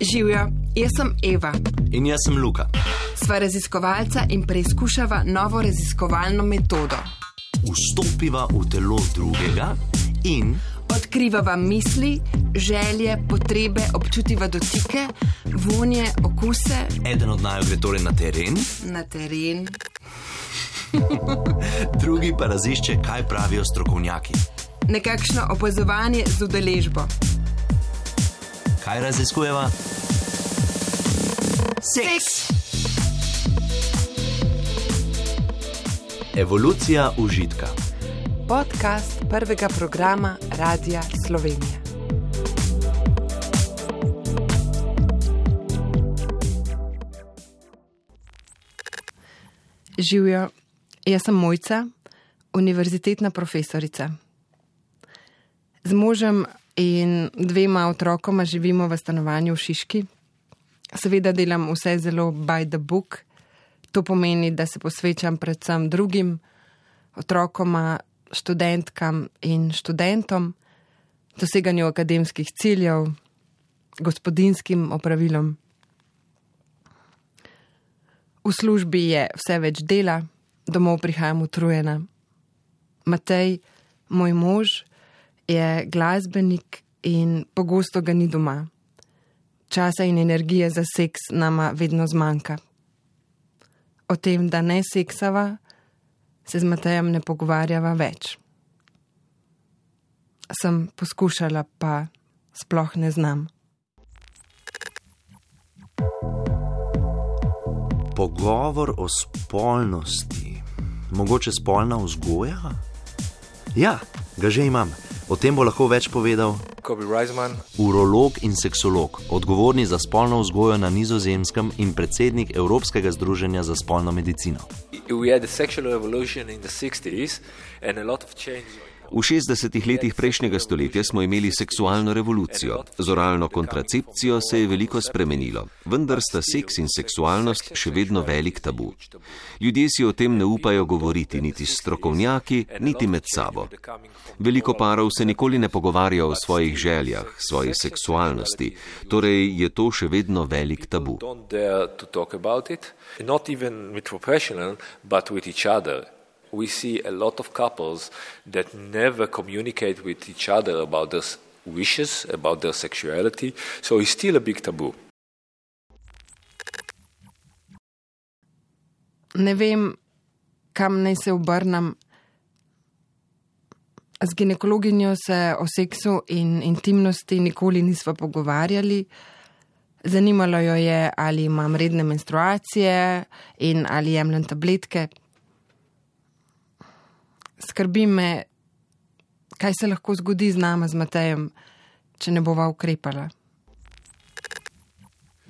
Živijo, jaz sem Eva. In jaz sem Luka. Sva raziskovalca in preizkušava novo raziskovalno metodo. Vstopiva v telo drugega in Odkrivava misli, želje, potrebe, občutiva dotike, vonje, okuse eden od naju gre torej na teren, na teren. drugi pa razišče, kaj pravijo strokovnjaki. Nekakšno opazovanje z udeležbo. Kaj raziskujeva? Seks. Evolucija užitka. Podcast prvega programa Radia Slovenija. Živijo, jaz sem Mojca, univerzitetna profesorica. Z možem in dvema otrokoma živimo v stanovanju v Šiški. Seveda delam vse zelo by the book, to pomeni, da se posvečam predvsem drugim otrokoma, študentkam in študentom, doseganju akademskih ciljev, gospodinskim opravilom. V službi je vse več dela, domov prihajam utrujena. Matej, moj mož, je glasbenik in pogosto ga ni doma. Časa in energije za seks nama vedno zmanjka. O tem, da ne seksava, se z Matejem ne pogovarjava več. Sem poskušala, pa sploh ne znam. Pogovor o spolnosti, mogoče spolna vzgoja? Ja, ga že imam. O tem bo lahko več povedal Kobe Reisman, urolog in seksolog, odgovorni za spolno vzgojo na nizozemskem in predsednik Evropskega združenja za spolno medicino. we had a sexual revolution in the 60s and a lot of changes. V 60-ih letih prejšnjega stoletja smo imeli seksualno revolucijo. Z oralno kontracepcijo se je veliko spremenilo, vendar sta seks in seksualnost še vedno velik tabu. Ljudje si o tem ne upajo govoriti, niti s strokovnjaki, niti med sabo. Veliko parov se nikoli ne pogovarja o svojih željah, svoji seksualnosti, torej je to še vedno velik tabu. Not even with professional, but with each other. We see a lot of couples that never communicate with each other about their wishes, about their sexuality, so it's still a big taboo. Ne vem, kam naj se obrnem. Z ginekologinjo se o seksu in intimnosti nikoli nisva pogovarjali. Zanimalo jo je, ali imam redne menstruacije in ali jemljem tabletke. Skrbi me, kaj se lahko zgodi z nama, z Matejem, če ne bova ukrepala.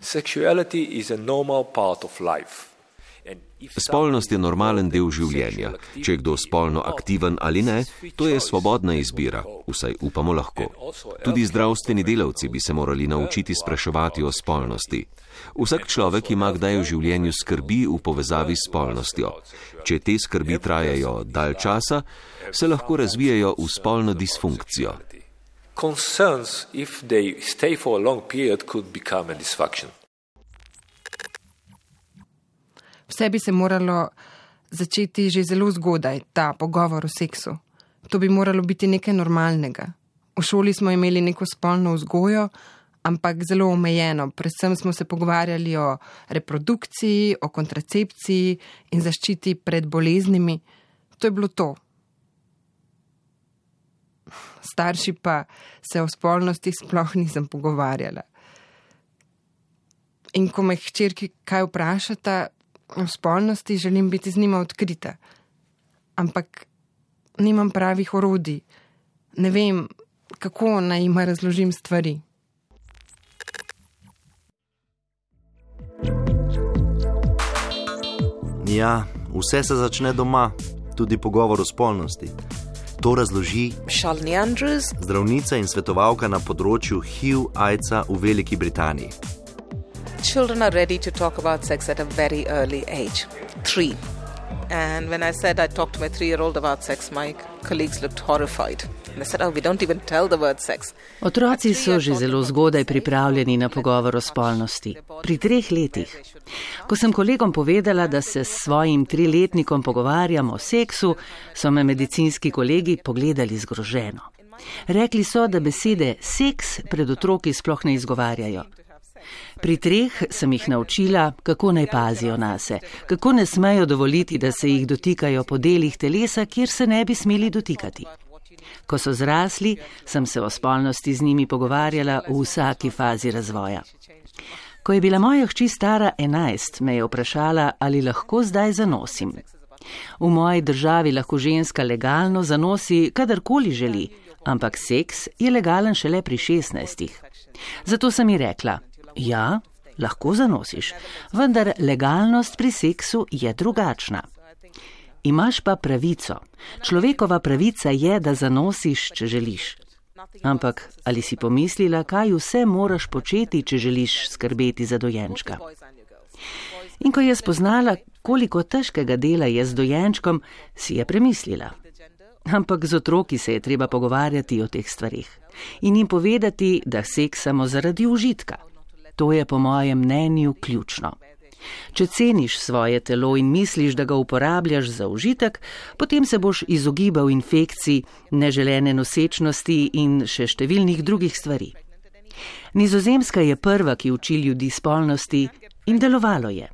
Sexuality is a normal part of life. Spolnost je normalen del življenja. Če je kdo spolno aktiven ali ne, to je svobodna izbira, vsaj upamo lahko. Tudi zdravstveni delavci bi se morali naučiti spraševati o spolnosti. Vsak človek ima kdaj v življenju skrbi v povezavi s spolnostjo. Če te skrbi trajajo dalj časa, se lahko razvijajo v spolno disfunkcijo. concerns, if they stay for a long period, could become a dysfunction. Vse bi se moralo začeti že zelo zgodaj, ta pogovor o seksu. To bi moralo biti nekaj normalnega. V šoli smo imeli neko spolno vzgojo, ampak zelo omejeno. Predvsem smo se pogovarjali o reprodukciji, o kontracepciji in zaščiti pred boleznimi. To je bilo to. Starši pa se o spolnosti sploh nisem pogovarjala. In ko me hčerki kaj vprašata o spolnosti, želim biti z njima odkrita. Ampak nimam pravih orodij. Ne vem, kako naj jima razložim stvari. Ja, vse se začne doma, tudi pogovor o spolnosti. To razloži Shalini Andrews, zdravnica in svetovalka na področju HIV-AIDS-a v Veliki Britaniji. Children are ready to talk about sex at a very early age. Three. And when I said I talked to my three year old about sex, my colleagues looked horrified. They said, Oh, we don't even tell the word sex. Otroci so že zelo zgodaj pripravljeni na pogovor o spolnosti. Pri treh letih. Ko sem kolegom povedala, da se s svojim triletnikom pogovarjamo o seksu, so me medicinski kolegi pogledali zgroženo. Rekli so, da besede seks pred otroki sploh ne izgovarjajo. Pri treh sem jih naučila, kako naj pazijo na se, kako ne smejo dovoliti, da se jih dotikajo po delih telesa, kjer se ne bi smeli dotikati. Ko so zrasli, sem se o spolnosti z njimi pogovarjala v vsaki fazi razvoja. Ko je bila moja hči stara 11, me je vprašala, ali lahko zdaj zanosim. V moji državi lahko ženska legalno zanosi, kadarkoli želi, ampak seks je legalen šele pri 16. Zato sem ji rekla: Ja, lahko zanosiš, vendar legalnost pri seksu je drugačna. Imaš pa pravico. Človekova pravica je, da zanosiš, če želiš. Ampak ali si pomislila, kaj vse moraš početi, če želiš skrbeti za dojenčka? In ko je spoznala, koliko težkega dela je z dojenčkom, si je premislila. Ampak z otroki se je treba pogovarjati o teh stvarih in jim povedati, da seksamo zaradi užitka. To je po mojem mnenju ključno. Če ceniš svoje telo in misliš, da ga uporabljaš za užitek, potem se boš izogibal infekcij, neželene nosečnosti in še številnih drugih stvari. Nizozemska je prva, ki uči ljudi spolnosti in delovalo je.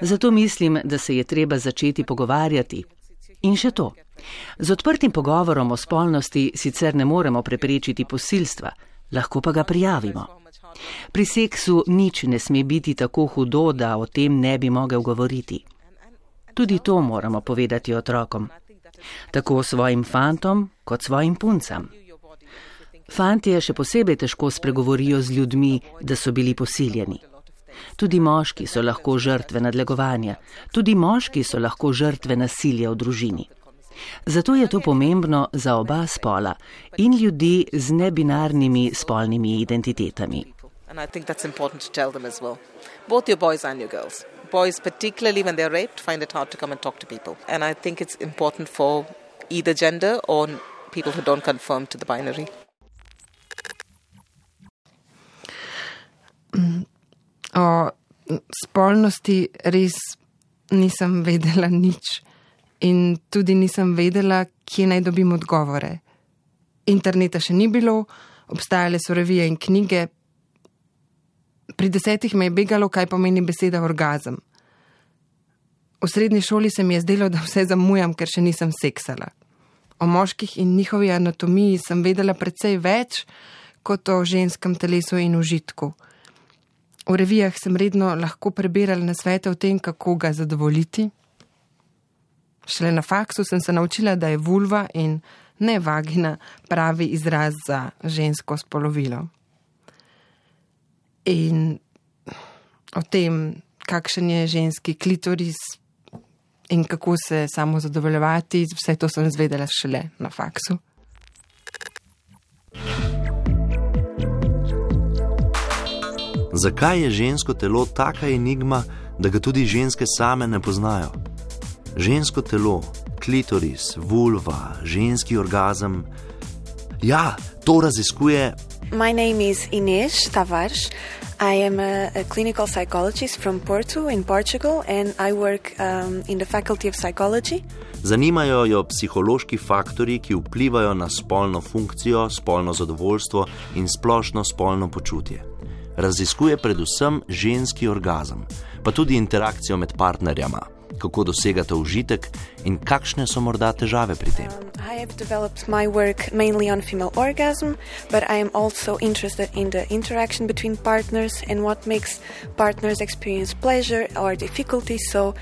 Zato mislim, da se je treba začeti pogovarjati. In še to. Z odprtim pogovorom o spolnosti sicer ne moremo preprečiti posilstva, lahko pa ga prijavimo. Pri seksu nič ne sme biti tako hudo, da o tem ne bi mogel govoriti. Tudi to moramo povedati otrokom. Tako svojim fantom kot svojim puncam. Fantje še posebej težko spregovorijo z ljudmi, da so bili posiljeni. Tudi moški so lahko žrtve nadlegovanja, tudi moški so lahko žrtve nasilja v družini. Zato je to pomembno za oba spola in ljudi z nebinarnimi spolnimi identitetami. And I think that's important to tell them as well. Both your boys and your girls. Boys, particularly when they're raped, find it hard to come and talk to people. And I think it's important for either gender or people who don't conform to the binary. O spolnosti res nisem vedela nič. In tudi nisem vedela, kje naj dobim odgovore. Interneta še ni bilo, obstajale so revije in knjige, Pri desetih me je begalo, kaj pomeni beseda orgazem. V srednji šoli se mi je zdelo, da vse zamujam, ker še nisem seksala. O moških in njihovi anatomiji sem vedela precej več kot o ženskem telesu in užitku. V revijah sem redno lahko prebirala na svete o tem, kako ga zadovoljiti. Šele na faksu sem se naučila, da je vulva in ne vagina pravi izraz za žensko spolovilo in o tem, kakšen je ženski klitoris in kako se samo zadovoljevati, vse to sem zvedela šele na faksu. Zakaj je žensko telo taka enigma, da ga tudi ženske same ne poznajo? Žensko telo, klitoris, vulva, ženski orgazem. Ja, to raziskuje My name is Inês Tavares. I am a, a, clinical psychologist from Porto in Portugal and I work um, in the Faculty of Psychology. Zanimajo jo psihološki faktori, ki vplivajo na spolno funkcijo, spolno zadovoljstvo in splošno spolno počutje. Raziskuje predvsem ženski orgazem, pa tudi interakcijo med partnerjama kako dosegate užitek in kakšne so morda težave pri tem. Um, orgasm, but I am also interested in the interaction between partners and what makes partners experience pleasure or difficulty. So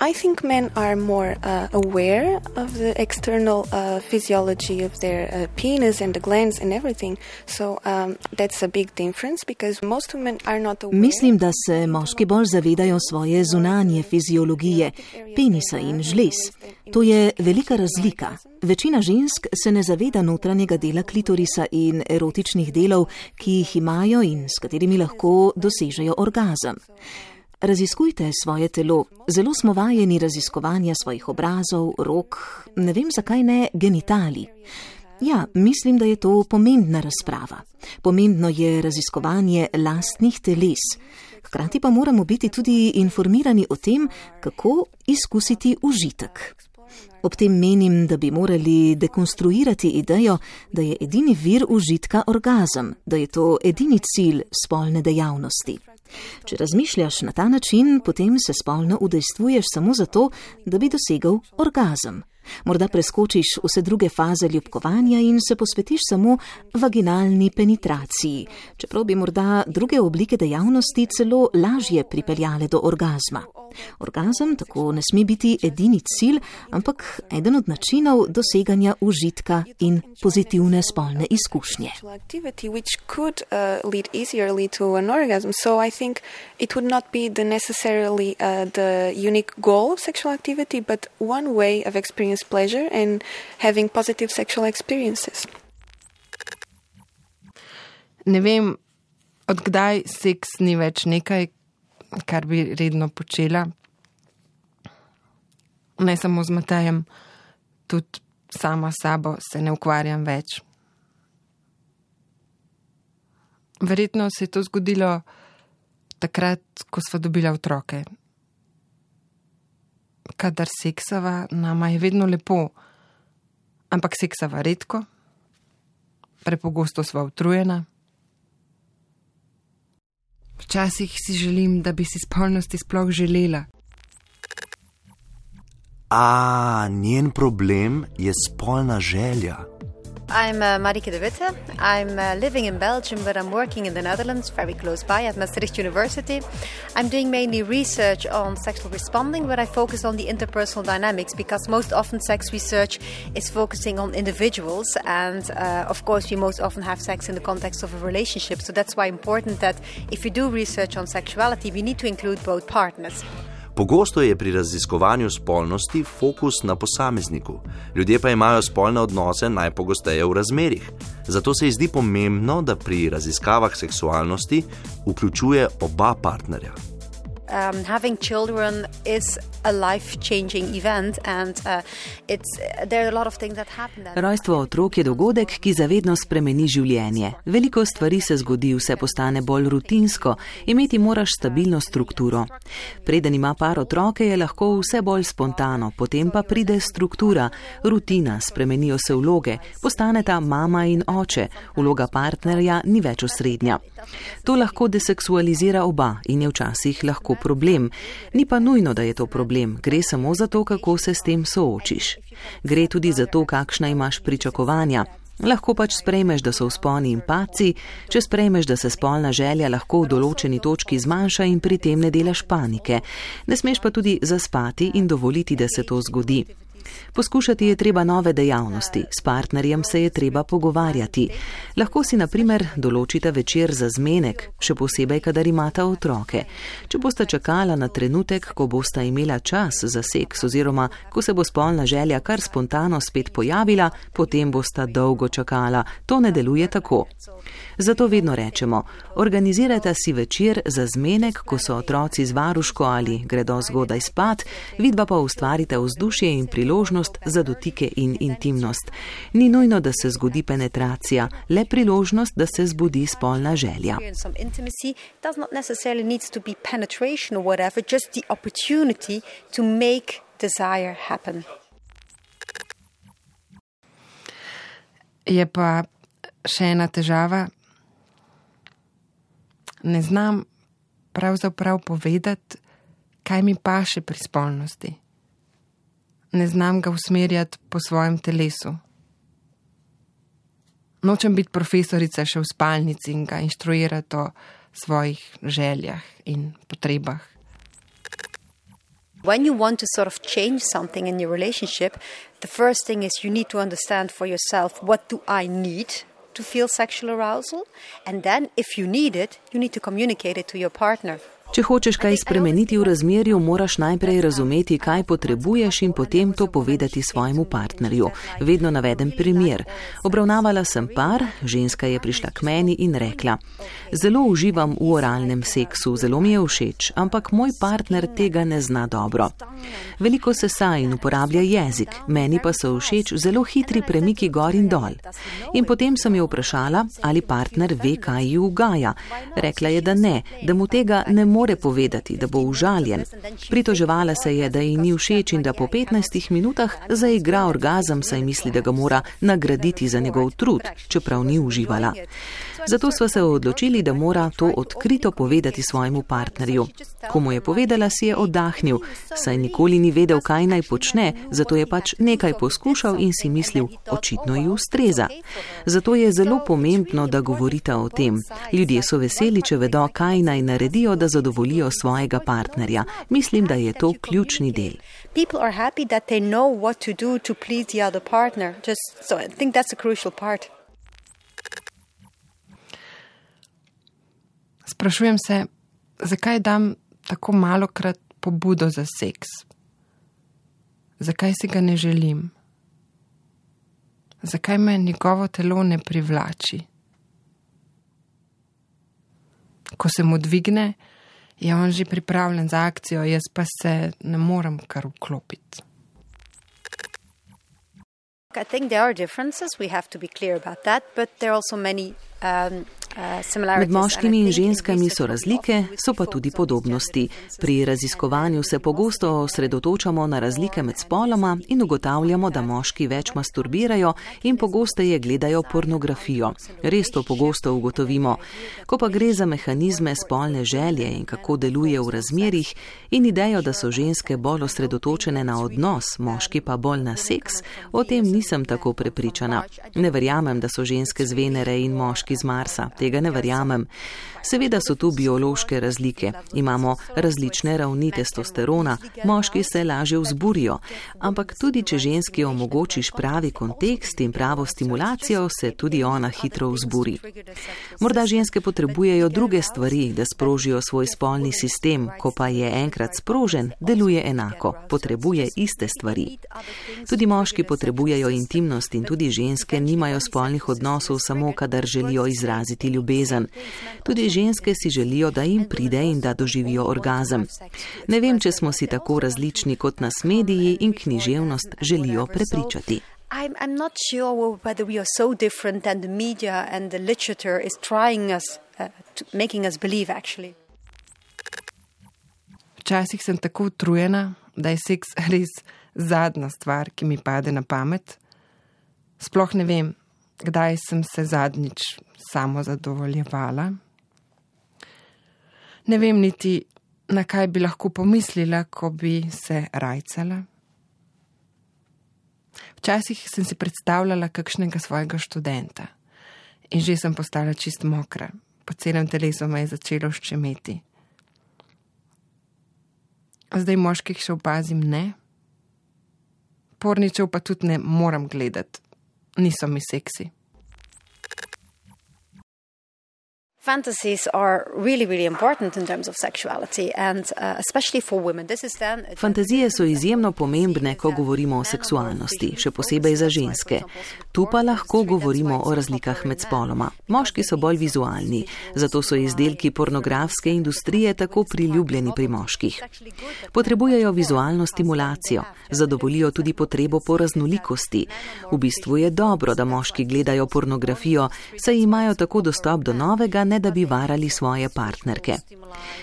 I think men are more uh, aware of the external uh, physiology of their uh, penis and the glands and everything. So um, that's a big difference because most women are not aware. Mislim, da se moški bolj zavedajo svoje zunanje fiziologije, penisa in žles. To je velika razlika. Večina žensk se ne zaveda notranjega dela klitorisa in erotičnih delov, ki jih imajo in s katerimi lahko dosežejo orgazem. Raziskujte svoje telo. Zelo smo vajeni raziskovanja svojih obrazov, rok, ne vem zakaj ne genitali. Ja, mislim, da je to pomembna razprava. Pomembno je raziskovanje lastnih teles. Hkrati pa moramo biti tudi informirani o tem, kako izkusiti užitek. Ob tem menim, da bi morali dekonstruirati idejo, da je edini vir užitka orgazem, da je to edini cilj spolne dejavnosti. Če razmišljaš na ta način, potem se spolno udejstvuješ samo zato, da bi dosegel orgazem. Morda preskočiš vse druge faze ljubkovanja in se posvetiš samo vaginalni penetraciji, čeprav bi morda druge oblike dejavnosti celo lažje pripeljale do orgazma. Orgazem tako ne sme biti edini cilj, ampak eden od načinov doseganja užitka in pozitivne spolne izkušnje. Uh, sexual activity, but one way of experiencing pleasure and having positive sexual experiences. Ne vem, odkdaj seks ni več nekaj, kar bi redno počela. Ne samo z Matajem, tudi sama sabo se ne ukvarjam več. Verjetno se je to zgodilo takrat, ko smo dobili otroke. Kadar seksava, nama je vedno lepo, ampak seksava redko, prepogosto sva utrujena. Včasih si želim, da bi si spolnosti sploh želela. A njen problem je spolna želja. I'm uh, Marike de Witte. I'm uh, living in Belgium, but I'm working in the Netherlands, very close by at Maastricht University. I'm doing mainly research on sexual responding, but I focus on the interpersonal dynamics because most often sex research is focusing on individuals, and uh, of course, we most often have sex in the context of a relationship. So that's why important that if you do research on sexuality, we need to include both partners. Pogosto je pri raziskovanju spolnosti fokus na posamezniku, ljudje pa imajo spolne odnose najpogosteje v razmerih. Zato se ji zdi pomembno, da pri raziskavah seksualnosti vključuje oba partnerja. Um, having children is a life-changing event, and uh, it's there are a lot of things that happen. Then. Rojstvo otrok je dogodek, ki zavedno spremeni življenje. Veliko stvari se zgodi, vse postane bolj rutinsko, imeti moraš stabilno strukturo. Preden ima par otroke, je lahko vse bolj spontano, potem pa pride struktura, rutina, spremenijo se vloge, postaneta mama in oče, vloga partnerja ni več osrednja. To lahko deseksualizira oba in je včasih lahko problem. Ni pa nujno, da je to problem, gre samo za to, kako se s tem soočiš. Gre tudi za to, kakšna imaš pričakovanja. Lahko pač sprejmeš, da so vzponi in paci, če sprejmeš, da se spolna želja lahko v določeni točki zmanjša in pri tem ne delaš panike. Ne smeš pa tudi zaspati in dovoliti, da se to zgodi. Poskušati je treba nove dejavnosti, s partnerjem se je treba pogovarjati. Lahko si na primer določite večer za zmenek, še posebej, kadar imata otroke. Če boste čakala na trenutek, ko boste imela čas za seks oziroma ko se bo spolna želja kar spontano spet pojavila, potem boste dolgo čakala. To ne deluje tako. Zato vedno rečemo, organizirajte si večer za zmenek, ko so otroci z varuško ali gredo zgodaj spat, vidva pa ustvarite vzdušje in priložnost za dotike in intimnost. Ni nujno, da se zgodi penetracija, le priložnost, da se zbudi spolna želja. Je pa še ena težava. Ne znam pravzaprav povedati, kaj mi paše pri spolnosti. Ne znam ga usmerjati po svojem telesu. Nočem biti profesorica še v spalnici in ga inštruirati o svojih željah in potrebah. When you want to sort of change something in your relationship, the first thing is you need to understand for yourself what do I need to feel sexual arousal? And then, if you need it, you need to communicate it to your partner. Če hočeš kaj spremeniti v razmerju, moraš najprej razumeti, kaj potrebuješ in potem to povedati svojemu partnerju. Vedno navedem primer. Obravnavala sem par, ženska je prišla k meni in rekla: Zelo uživam v oralnem seksu, zelo mi je všeč, ampak moj partner tega ne zna dobro. Veliko se sa in uporablja jezik, meni pa so všeč zelo hitri premiki gor in dol. In potem sem jo vprašala, ali partner ve, kaj ji ugaja. Rekla je, da ne, da mu tega ne more more povedati, da bo užaljen. Pritoževala se je, da ji ni všeč in da po 15 minutah zaigra orgazem, saj misli, da ga mora nagraditi za njegov trud, čeprav ni uživala. Zato smo se odločili, da mora to odkrito povedati svojemu partnerju. Ko mu je povedala, si je oddahnil, saj nikoli ni vedel, kaj naj počne, zato je pač nekaj poskušal in si mislil, očitno ji ustreza. Zato je zelo pomembno, da govorite o tem. Ljudje so veseli, če vedo, kaj naj naredijo, da zadovoljijo svojega partnerja. Mislim, da je to ključni del. People are happy that they know what to do to please the other partner. Just, so I think that's a crucial part. Sprašujem se, zakaj dam tako malo krat pobudo za seks? Zakaj si ga ne želim? Zakaj me njegovo telo ne privlači? Ko se mu dvigne, je on že pripravljen za akcijo, jaz pa se ne morem kar vklopiti. I think there are differences, we have to be clear about that, but there are also many um, Med moškimi in ženskami so razlike, so pa tudi podobnosti. Pri raziskovanju se pogosto osredotočamo na razlike med spoloma in ugotavljamo, da moški več masturbirajo in pogosteje gledajo pornografijo. Res to pogosto ugotovimo. Ko pa gre za mehanizme spolne želje in kako deluje v razmerjih in idejo, da so ženske bolj osredotočene na odnos, moški pa bolj na seks, o tem nisem tako prepričana. Ne verjamem, da so ženske z Venere in moški z Marsa tega ne verjamem. Seveda so tu biološke razlike. Imamo različne ravni testosterona, moški se lažje vzburijo, ampak tudi če ženski omogočiš pravi kontekst in pravo stimulacijo, se tudi ona hitro vzburi. Morda ženske potrebujejo druge stvari, da sprožijo svoj spolni sistem, ko pa je enkrat sprožen, deluje enako, potrebuje iste stvari. Tudi moški potrebujejo intimnost in tudi ženske nimajo spolnih odnosov samo, kadar želijo izraziti ljubezen. Tudi ženske si želijo, da jim pride in da doživijo orgazem. Ne vem, če smo si tako različni, kot nas mediji in književnost želijo prepričati. I'm, I'm not sure whether we are so different than the media and the literature is trying us, uh, to, making us believe actually. Včasih sem tako utrujena, da je seks res zadnja stvar, ki mi pade na pamet. Sploh ne vem, kdaj sem se zadnjič samo zadovoljevala. Ne vem niti, na kaj bi lahko pomislila, ko bi se rajcala. Včasih sem si predstavljala kakšnega svojega študenta in že sem postala čist mokra, po celem telesu me je začelo ščemeti. Zdaj moških še opazim ne, porničev pa tudi ne moram gledati, niso mi seksi. Fantasies are really, really important in terms of sexuality and uh, especially for women. This is then Fantazije so izjemno pomembne, ko govorimo o seksualnosti, še posebej za ženske. Tu pa lahko govorimo o razlikah med spoloma. Moški so bolj vizualni, zato so izdelki pornografske industrije tako priljubljeni pri moških. Potrebujejo vizualno stimulacijo, zadovoljijo tudi potrebo po raznolikosti. V bistvu je dobro, da moški gledajo pornografijo, saj imajo tako dostop do novega, ne da bi varali svoje partnerke.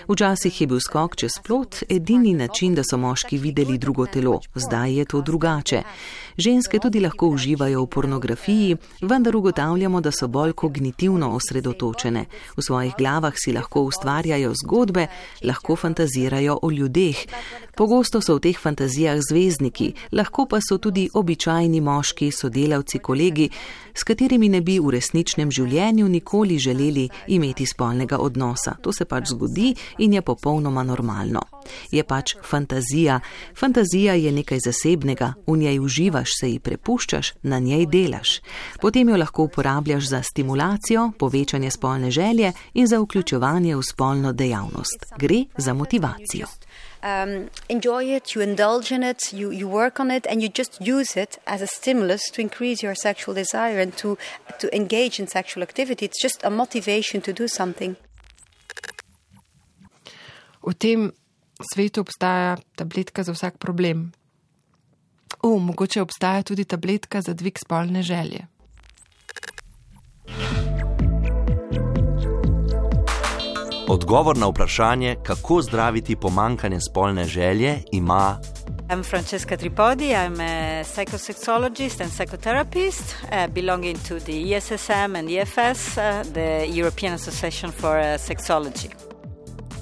Včasih je bil skok čez plot edini način, da so moški videli drugo telo, zdaj je to drugače. Ženske tudi lahko uživajo v pornografiji, vendar ugotavljamo, da so bolj kognitivno osredotočene. V svojih glavah si lahko ustvarjajo zgodbe, lahko fantazirajo o ljudeh. Pogosto so v teh fantazijah zvezdniki, lahko pa so tudi običajni moški, sodelavci, kolegi, s katerimi ne bi v resničnem življenju nikoli želeli imeti spolnega odnosa. To se pač zgodi in je popolnoma normalno. Je pač fantazija. Fantazija je nekaj zasebnega, v njej uživaš, se ji prepuščaš, na njej delaš. Potem jo lahko uporabljaš za stimulacijo, povečanje spolne želje in za vključevanje v spolno dejavnost. Gre za motivacijo. Um, enjoy it, you indulge in it, you, you work on it, and you just use it as a stimulus to increase your sexual desire and to, to engage in sexual activity. It's just a motivation to do something. V tem svetu obstaja tabletka za vsak problem. O, mogoče obstaja tudi tabletka za dvig spolne želje. Odgovor na vprašanje, kako zdraviti pomankanje spolne želje, ima. I'm Francesca Tripodi. I'm a psychosexologist and psychotherapist uh, belonging to the ESSM and EFS, uh, the European Association for uh, Sexology.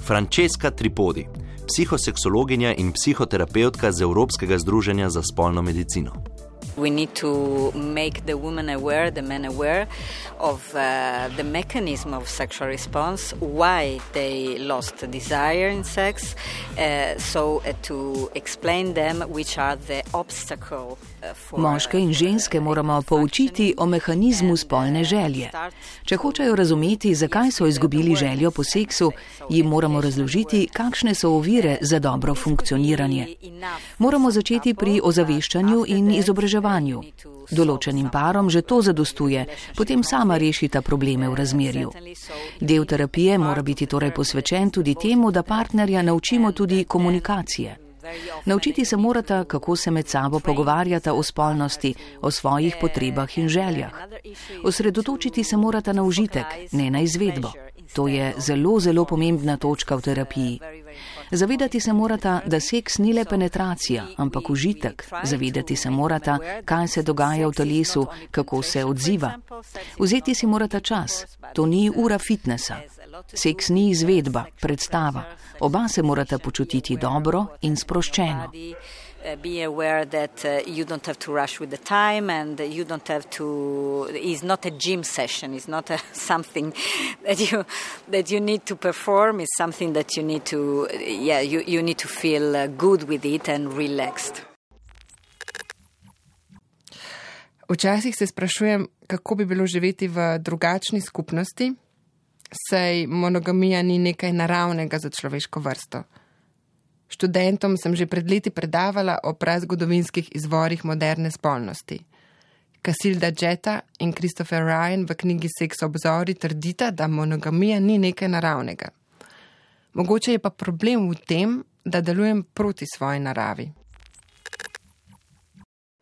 Francesca Tripodi, psihoseksologinja in psihoterapeutka z Evropskega združenja za spolno medicino. We need to make the woman aware, the men aware of uh, the mechanism of sexual response, why they lost desire in sex, uh, so uh, to explain them which are the obstacles. Moške in ženske moramo poučiti o mehanizmu spolne želje. Če hočejo razumeti, zakaj so izgubili željo po seksu, jim moramo razložiti, kakšne so ovire za dobro funkcioniranje. Moramo začeti pri ozaveščanju in izobraževanju. Določenim parom že to zadostuje, potem sama rešita probleme v razmerju. Del terapije mora biti torej posvečen tudi temu, da partnerja naučimo tudi komunikacije. Naučiti se morata, kako se med sabo pogovarjata o spolnosti, o svojih potrebah in željah. Osredotočiti se morata na užitek, ne na izvedbo. To je zelo, zelo pomembna točka v terapiji. Zavedati se morata, da seks ni le penetracija, ampak užitek. Zavedati se morata, kaj se dogaja v telesu, kako se odziva. Vzeti si morata čas. To ni ura fitnesa. Seks ni izvedba, predstava. Oba se morata počutiti dobro in sproščeno. Be aware that uh, you don't have to rush with the time and you don't have to. It's not a gym session. It's not a, something that you that you need to perform. It's something that you need to. Yeah, you, you need to feel uh, good with it and relaxed. Včasih se sprašujem, kako bi bilo živeti v drugačni skupnosti, saj monogamija ni nekaj naravnega za človeško vrsto. Študentom sem že pred leti predavala o prazgodovinskih izvorih moderne spolnosti. Kasilda Jetta in Christopher Ryan v knjigi Seks obzori trdita, da monogamija ni nekaj naravnega. Mogoče je pa problem v tem, da delujem proti svoji naravi.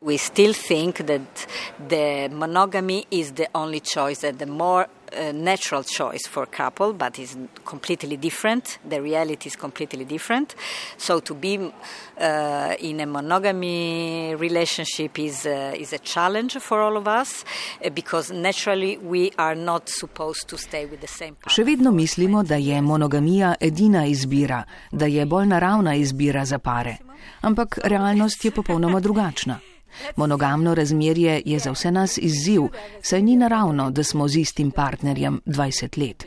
We still think that the monogamy is the only choice and the more uh, natural choice for a couple, but it's completely different. The reality is completely different. So to be uh, in a monogamy relationship is uh, is a challenge for all of us uh, because naturally we are not supposed to stay with the same partner. Še vedno mislimo, da je monogamija edina izbira, da je bolj naravna izbira za pare. Ampak realnost je popolnoma drugačna. Monogamno razmerje je za vse nas izziv, saj ni naravno, da smo z istim partnerjem 20 let.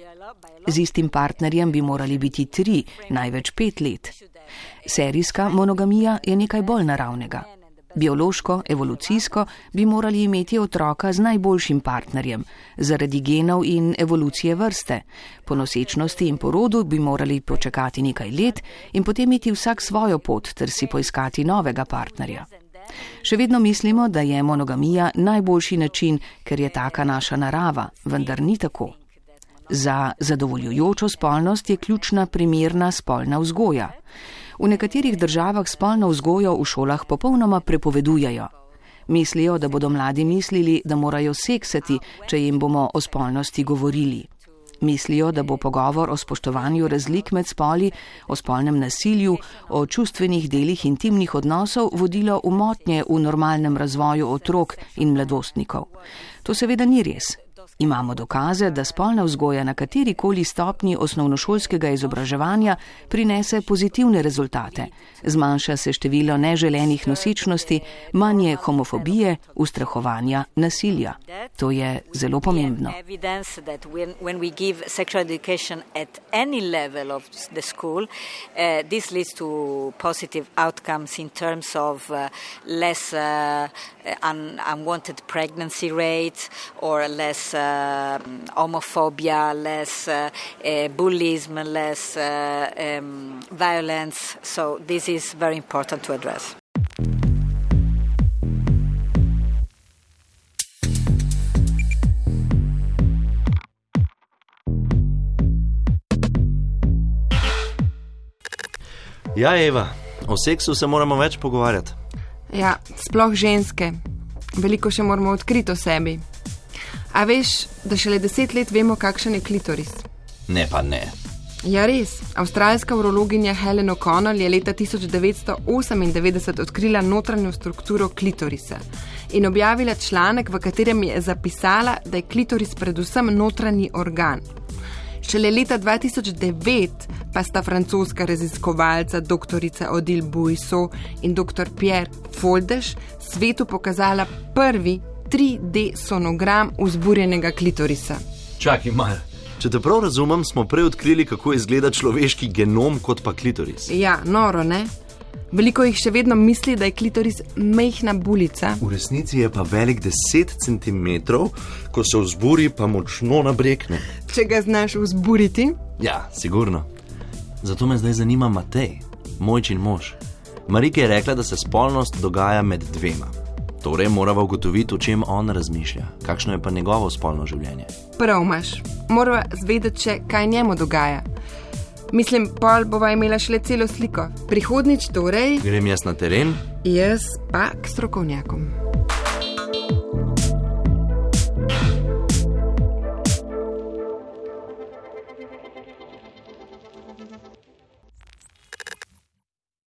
Z istim partnerjem bi morali biti tri, največ pet let. Serijska monogamija je nekaj bolj naravnega. Biološko, evolucijsko bi morali imeti otroka z najboljšim partnerjem, zaradi genov in evolucije vrste. Po nosečnosti in porodu bi morali počakati nekaj let in potem iti vsak svojo pot ter si poiskati novega partnerja. Še vedno mislimo, da je monogamija najboljši način, ker je taka naša narava, vendar ni tako. Za zadovoljujočo spolnost je ključna primerna spolna vzgoja. V nekaterih državah spolno vzgojo v šolah popolnoma prepovedujejo. Mislijo, da bodo mladi mislili, da morajo seksati, če jim bomo o spolnosti govorili. Mislijo, da bo pogovor o spoštovanju razlik med spoli, o spolnem nasilju, o čustvenih delih intimnih odnosov vodilo v motnje v normalnem razvoju otrok in mladostnikov. To seveda ni res. Imamo dokaze, da spolna vzgoja na kateri koli stopni osnovnošolskega izobraževanja prinese pozitivne rezultate. Zmanjša se število neželenih nosičnosti, manje homofobije, ustrahovanja, nasilja. To je zelo pomembno. unwanted pregnancy rate or less uh, homophobia, less uh, uh, bullying, less uh, um, violence. So this is very important to address. Ja, Eva, o seksu se moramo več pogovarjati. Ja, sploh ženske. Veliko še moramo odkriti o sebi. A veš, da šele deset let vemo, kakšen je klitoris? Ne, pa ne. Ja, res. Avstralska urologinja Helen O'Connell je leta 1998 odkrila notranjo strukturo klitorisa in objavila članek, v katerem je zapisala, da je klitoris predvsem notranji organ. Šele leta 2009 pa sta francoska raziskovalca dr. Odile Buiso in dr. Pierre Foldež svetu pokazala prvi 3D sonogram vzburjenega klitorisa. Čakaj, malo. Če te prav razumem, smo prej odkrili, kako izgleda človeški genom, kot pa klitoris. Ja, noro, ne? Veliko jih še vedno misli, da je klitoris mehna bulica. V resnici je pa velik 10 cm, ko se vzburi, pa močno nabrekne. Če ga znaš vzburiti? Ja, sigurno. Zato me zdaj zanima Matej, mojčin mož. Marika je rekla, da se spolnost dogaja med dvema. Torej moramo ugotoviti, o čem on razmišlja, kakšno je pa njegovo spolno življenje. Prav imaš, moramo zvedeti, še, kaj njemu dogaja. Mislim, pol bova imela šele celo sliko. Prihodnič torej. Grem jaz na teren? Jaz pa k strokovnjakom.